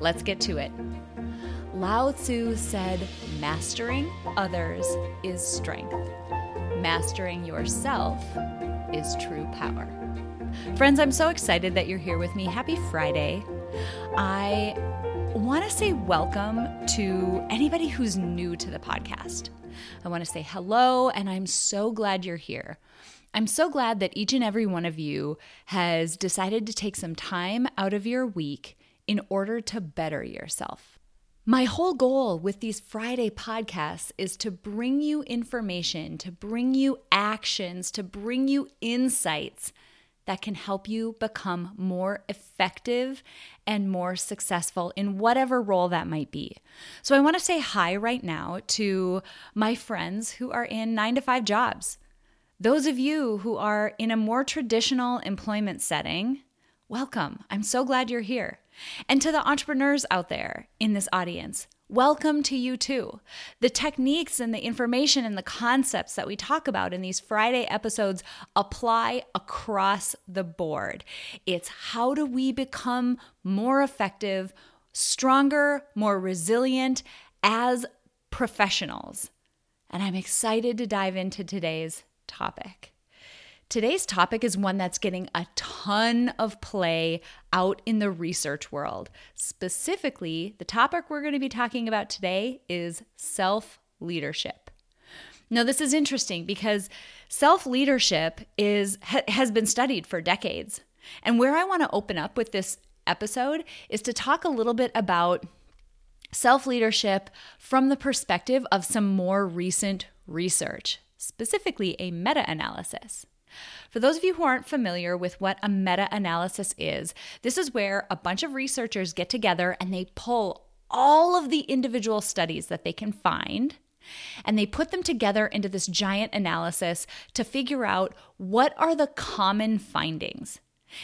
Let's get to it. Lao Tzu said, Mastering others is strength mastering yourself is true power. Friends, I'm so excited that you're here with me. Happy Friday. I want to say welcome to anybody who's new to the podcast. I want to say hello, and I'm so glad you're here. I'm so glad that each and every one of you has decided to take some time out of your week in order to better yourself. My whole goal with these Friday podcasts is to bring you information, to bring you actions, to bring you insights that can help you become more effective and more successful in whatever role that might be. So, I want to say hi right now to my friends who are in nine to five jobs. Those of you who are in a more traditional employment setting, welcome. I'm so glad you're here. And to the entrepreneurs out there in this audience, welcome to you too. The techniques and the information and the concepts that we talk about in these Friday episodes apply across the board. It's how do we become more effective, stronger, more resilient as professionals? And I'm excited to dive into today's topic. Today's topic is one that's getting a ton of play out in the research world. Specifically, the topic we're going to be talking about today is self leadership. Now, this is interesting because self leadership is has been studied for decades. And where I want to open up with this episode is to talk a little bit about self leadership from the perspective of some more recent research, specifically a meta analysis. For those of you who aren't familiar with what a meta analysis is, this is where a bunch of researchers get together and they pull all of the individual studies that they can find and they put them together into this giant analysis to figure out what are the common findings.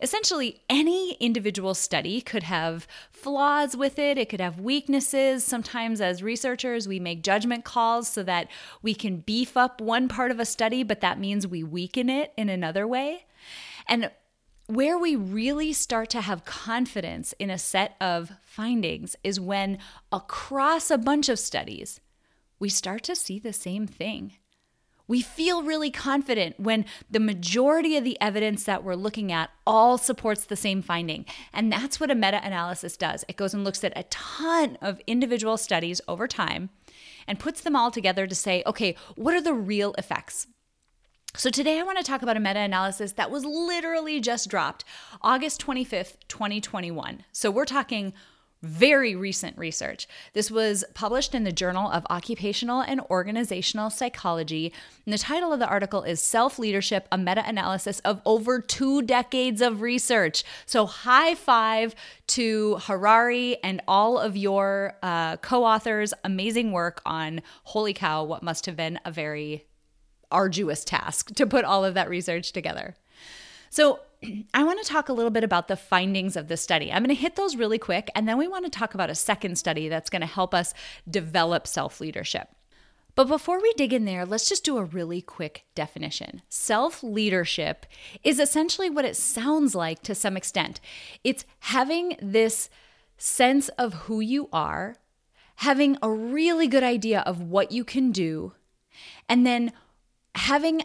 Essentially, any individual study could have flaws with it, it could have weaknesses. Sometimes, as researchers, we make judgment calls so that we can beef up one part of a study, but that means we weaken it in another way. And where we really start to have confidence in a set of findings is when across a bunch of studies, we start to see the same thing. We feel really confident when the majority of the evidence that we're looking at all supports the same finding. And that's what a meta analysis does. It goes and looks at a ton of individual studies over time and puts them all together to say, okay, what are the real effects? So, today I want to talk about a meta analysis that was literally just dropped August 25th, 2021. So, we're talking very recent research. This was published in the Journal of Occupational and Organizational Psychology. And the title of the article is Self Leadership, a meta analysis of over two decades of research. So, high five to Harari and all of your uh, co authors. Amazing work on, holy cow, what must have been a very arduous task to put all of that research together. So, I want to talk a little bit about the findings of the study. I'm going to hit those really quick, and then we want to talk about a second study that's going to help us develop self leadership. But before we dig in there, let's just do a really quick definition. Self leadership is essentially what it sounds like to some extent it's having this sense of who you are, having a really good idea of what you can do, and then having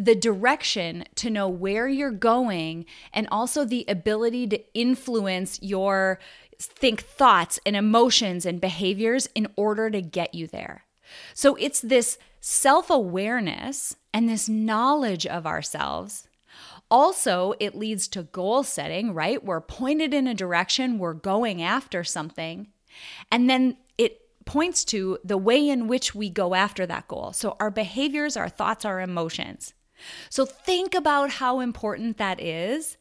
the direction to know where you're going and also the ability to influence your think thoughts and emotions and behaviors in order to get you there. So it's this self-awareness and this knowledge of ourselves. Also, it leads to goal setting, right? We're pointed in a direction, we're going after something. And then it points to the way in which we go after that goal. So, our behaviors, our thoughts, our emotions. So think about how important that is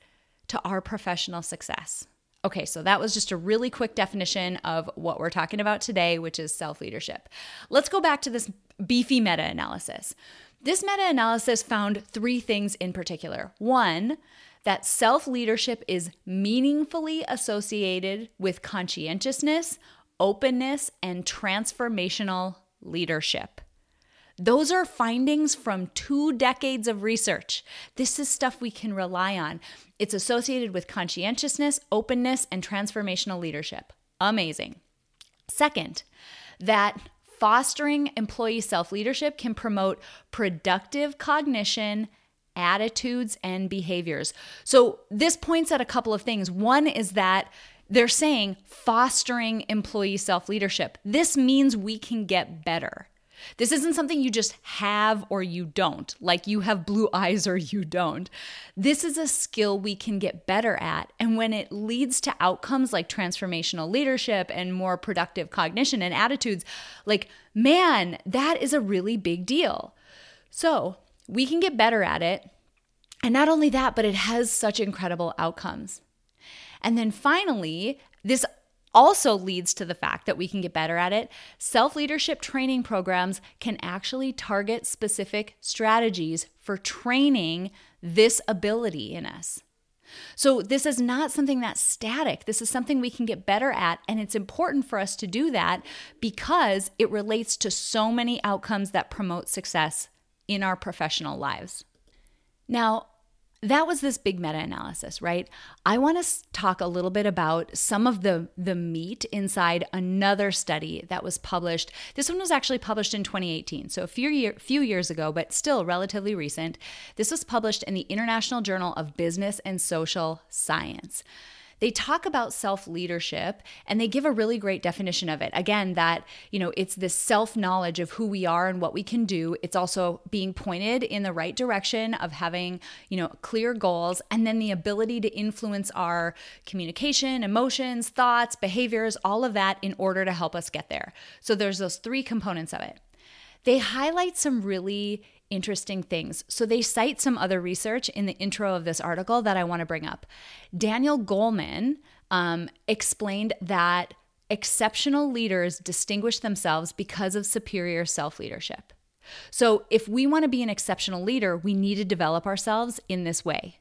to our professional success. Okay, so that was just a really quick definition of what we're talking about today, which is self leadership. Let's go back to this beefy meta analysis. This meta analysis found three things in particular. One, that self leadership is meaningfully associated with conscientiousness, openness, and transformational leadership. Those are findings from two decades of research. This is stuff we can rely on. It's associated with conscientiousness, openness, and transformational leadership. Amazing. Second, that fostering employee self leadership can promote productive cognition, attitudes, and behaviors. So, this points at a couple of things. One is that they're saying fostering employee self leadership. This means we can get better. This isn't something you just have or you don't, like you have blue eyes or you don't. This is a skill we can get better at. And when it leads to outcomes like transformational leadership and more productive cognition and attitudes, like, man, that is a really big deal. So we can get better at it. And not only that, but it has such incredible outcomes. And then finally, this also leads to the fact that we can get better at it. Self leadership training programs can actually target specific strategies for training this ability in us. So, this is not something that's static. This is something we can get better at. And it's important for us to do that because it relates to so many outcomes that promote success in our professional lives. Now, that was this big meta-analysis right? I want to talk a little bit about some of the the meat inside another study that was published. This one was actually published in 2018 so a few year, few years ago but still relatively recent. This was published in the international journal of business and social science they talk about self leadership and they give a really great definition of it. Again, that, you know, it's this self knowledge of who we are and what we can do. It's also being pointed in the right direction of having, you know, clear goals and then the ability to influence our communication, emotions, thoughts, behaviors, all of that in order to help us get there. So there's those three components of it. They highlight some really interesting things. So they cite some other research in the intro of this article that I want to bring up. Daniel Goleman um, explained that exceptional leaders distinguish themselves because of superior self leadership. So if we want to be an exceptional leader, we need to develop ourselves in this way.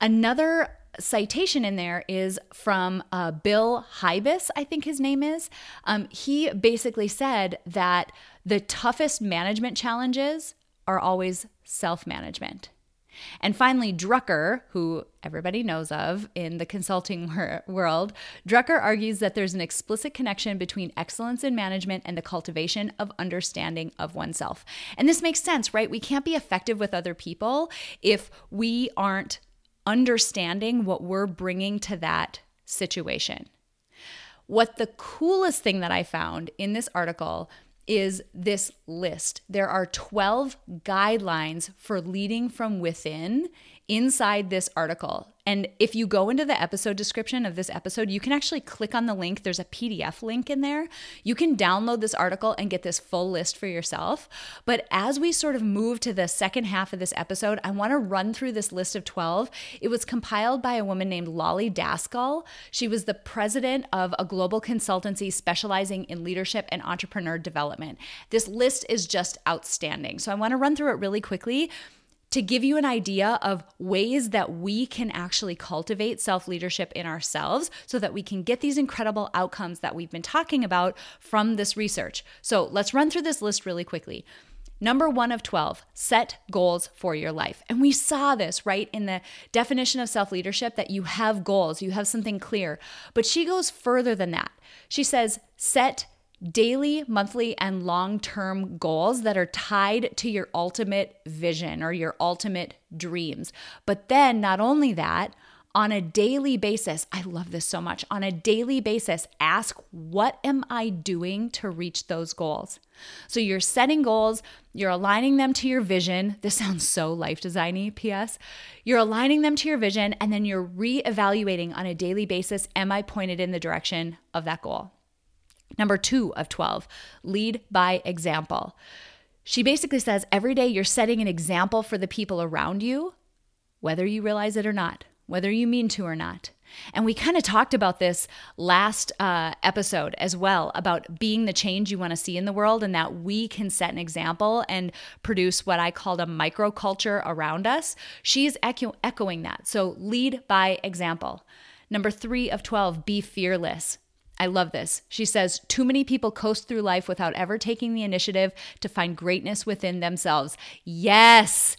Another citation in there is from uh, Bill Hybels, I think his name is. Um, he basically said that the toughest management challenges are always self management. And finally, Drucker, who everybody knows of in the consulting world, Drucker argues that there's an explicit connection between excellence in management and the cultivation of understanding of oneself. And this makes sense, right? We can't be effective with other people if we aren't understanding what we're bringing to that situation. What the coolest thing that I found in this article is this list. There are 12 guidelines for leading from within inside this article. And if you go into the episode description of this episode, you can actually click on the link. There's a PDF link in there. You can download this article and get this full list for yourself. But as we sort of move to the second half of this episode, I want to run through this list of 12. It was compiled by a woman named Lolly Daskal. She was the president of a global consultancy specializing in leadership and entrepreneur development. This list is just outstanding. So I want to run through it really quickly to give you an idea of ways that we can actually cultivate self leadership in ourselves so that we can get these incredible outcomes that we've been talking about from this research. So let's run through this list really quickly. Number one of 12, set goals for your life. And we saw this right in the definition of self leadership that you have goals, you have something clear. But she goes further than that. She says, set daily, monthly, and long term goals that are tied to your ultimate vision or your ultimate dreams. But then, not only that, on a daily basis, I love this so much. On a daily basis, ask, What am I doing to reach those goals? So you're setting goals, you're aligning them to your vision. This sounds so life designy, PS. You're aligning them to your vision, and then you're re-evaluating on a daily basis Am I pointed in the direction of that goal? Number two of 12, lead by example. She basically says every day you're setting an example for the people around you, whether you realize it or not. whether you mean to or not. And we kind of talked about this last uh, episode as well about being the change you want to see in the world and that we can set an example and produce what I called a microculture around us. She's echo- echoing that. So lead by example. Number three of 12, be fearless. I love this. She says, Too many people coast through life without ever taking the initiative to find greatness within themselves. Yes.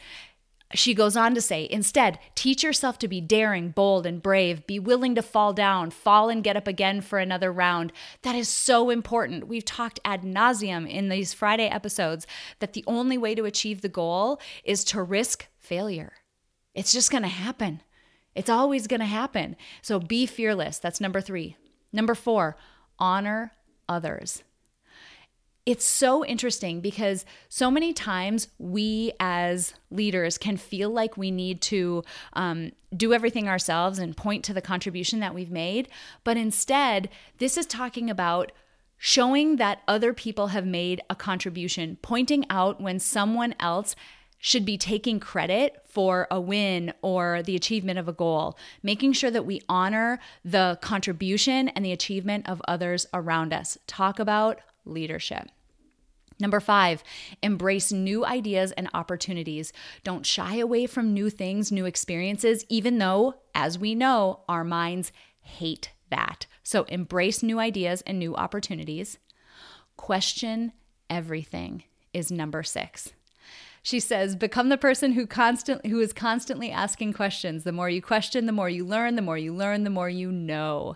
She goes on to say, instead, teach yourself to be daring, bold, and brave. Be willing to fall down, fall and get up again for another round. That is so important. We've talked ad nauseum in these Friday episodes that the only way to achieve the goal is to risk failure. It's just going to happen. It's always going to happen. So be fearless. That's number three. Number four, honor others it's so interesting because so many times we as leaders can feel like we need to um, do everything ourselves and point to the contribution that we've made. But instead, this is talking about showing that other people have made a contribution, pointing out when someone else should be taking credit for a win or the achievement of a goal, making sure that we honor the contribution and the achievement of others around us. Talk about leadership. Number five, embrace new ideas and opportunities. Don't shy away from new things, new experiences, even though, as we know, our minds hate that. So embrace new ideas and new opportunities. Question everything is number six. She says, become the person who constant who is constantly asking questions. The more you question, the more you learn, the more you learn, the more you know.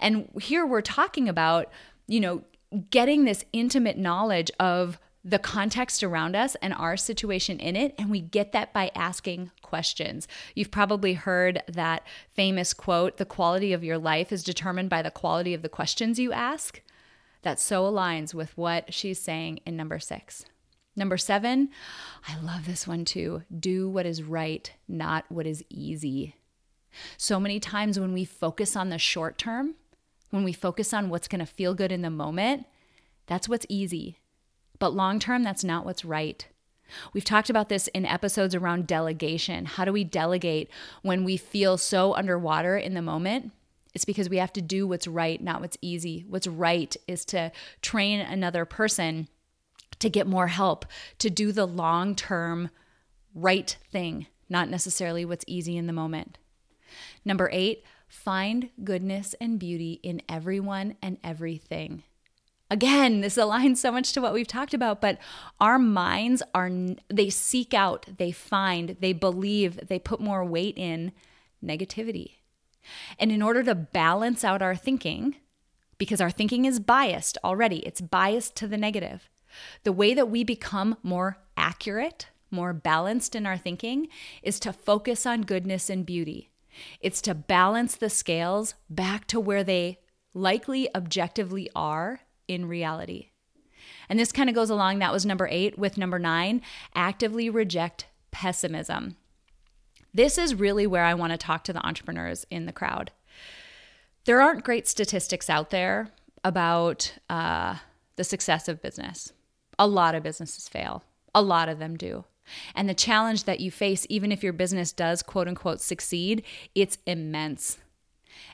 And here we're talking about, you know, getting this intimate knowledge of the context around us and our situation in it. And we get that by asking questions. You've probably heard that famous quote the quality of your life is determined by the quality of the questions you ask. That so aligns with what she's saying in number six. Number seven, I love this one too. Do what is right, not what is easy. So many times when we focus on the short term, when we focus on what's going to feel good in the moment, that's what's easy. But long term, that's not what's right. We've talked about this in episodes around delegation. How do we delegate when we feel so underwater in the moment? It's because we have to do what's right, not what's easy. What's right is to train another person to get more help, to do the long term right thing, not necessarily what's easy in the moment. Number eight, Find goodness and beauty in everyone and everything. Again, this aligns so much to what we've talked about, but our minds are, they seek out, they find, they believe, they put more weight in negativity. And in order to balance out our thinking, because our thinking is biased already, it's biased to the negative. The way that we become more accurate, more balanced in our thinking, is to focus on goodness and beauty. It's to balance the scales back to where they likely objectively are in reality. And this kind of goes along, that was number eight, with number nine actively reject pessimism. This is really where I want to talk to the entrepreneurs in the crowd. There aren't great statistics out there about uh, the success of business. A lot of businesses fail, a lot of them do. And the challenge that you face, even if your business does quote unquote succeed, it's immense.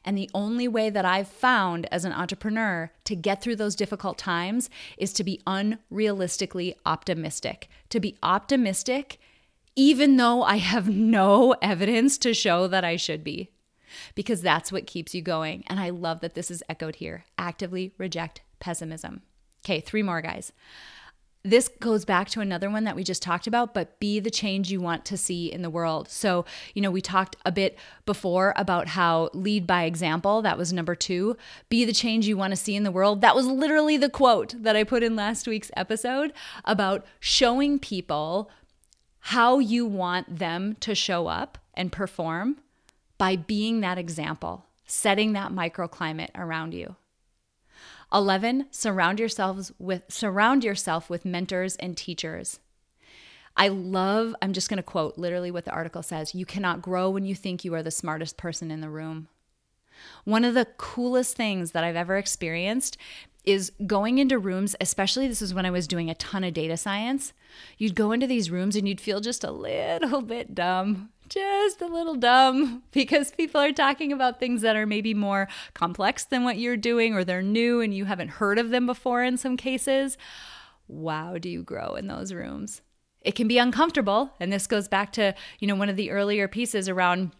And the only way that I've found as an entrepreneur to get through those difficult times is to be unrealistically optimistic. To be optimistic, even though I have no evidence to show that I should be, because that's what keeps you going. And I love that this is echoed here actively reject pessimism. Okay, three more guys this goes back to another one that we just talked about, but be the change you want to see in the world. So, you know, we talked a bit before about how lead by example, that was number two. Be the change you want to see in the world. That was literally the quote that I put in last week's episode about showing people how you want them to show up and perform by being that example, setting that microclimate around you. 11 surround yourselves with surround yourself with mentors and teachers i love i'm just going to quote literally what the article says you cannot grow when you think you are the smartest person in the room one of the coolest things that i've ever experienced is going into rooms, especially this is when I was doing a ton of data science. You'd go into these rooms and you'd feel just a little bit dumb just a little dumb because people are talking about things that are maybe more complex than what you're doing or they're new and you haven't heard of them before in some cases. Wow, do you grow in those rooms? It can be uncomfortable. And this goes back to, you know, one of the earlier pieces around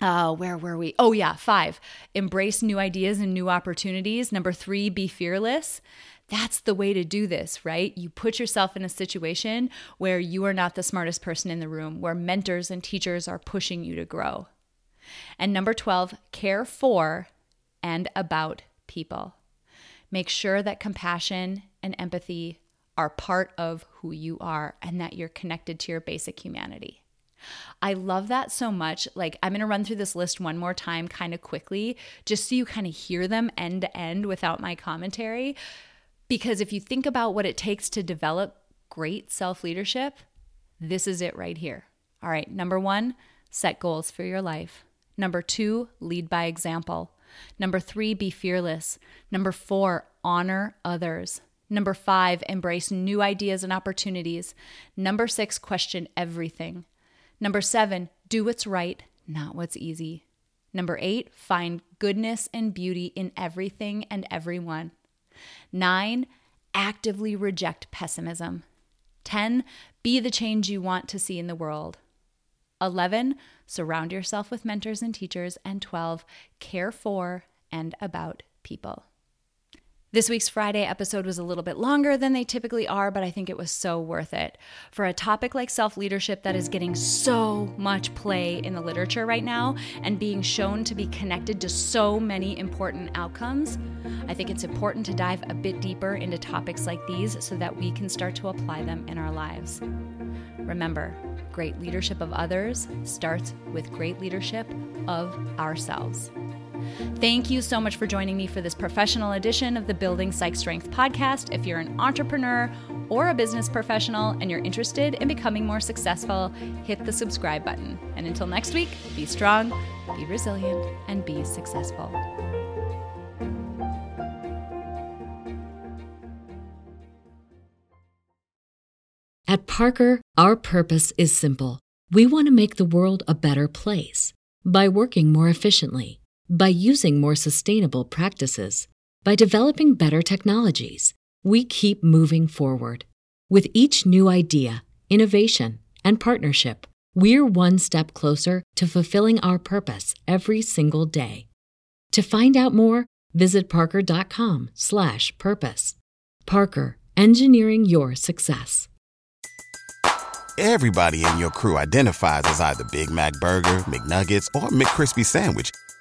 uh, where were we? Oh, yeah, five. Embrace new ideas and new opportunities. Number three, be fearless. That's the way to do this, right? You put yourself in a situation where you are not the smartest person in the room, where mentors and teachers are pushing you to grow. And number 12, care for and about people. Make sure that compassion and empathy are part of who you are and that you're connected to your basic humanity. I love that so much. Like, I'm going to run through this list one more time, kind of quickly, just so you kind of hear them end to end without my commentary. Because if you think about what it takes to develop great self leadership, this is it right here. All right, number one, set goals for your life. Number two, lead by example. Number three, be fearless. Number four, honor others. Number five, embrace new ideas and opportunities. Number six, question everything. Number seven, do what's right, not what's easy. Number eight, find goodness and beauty in everything and everyone. Nine, actively reject pessimism. 10, be the change you want to see in the world. 11, surround yourself with mentors and teachers. And 12, care for and about people. This week's Friday episode was a little bit longer than they typically are, but I think it was so worth it. For a topic like self leadership that is getting so much play in the literature right now and being shown to be connected to so many important outcomes, I think it's important to dive a bit deeper into topics like these so that we can start to apply them in our lives. Remember, great leadership of others starts with great leadership of ourselves. Thank you so much for joining me for this professional edition of the Building Psych Strength podcast. If you're an entrepreneur or a business professional and you're interested in becoming more successful, hit the subscribe button. And until next week, be strong, be resilient, and be successful. At Parker, our purpose is simple. We want to make the world a better place by working more efficiently by using more sustainable practices, by developing better technologies, we keep moving forward. With each new idea, innovation, and partnership, we're one step closer to fulfilling our purpose every single day. To find out more, visit parker.com/purpose. Parker, engineering your success. Everybody in your crew identifies as either Big Mac burger, McNuggets, or McCrispy sandwich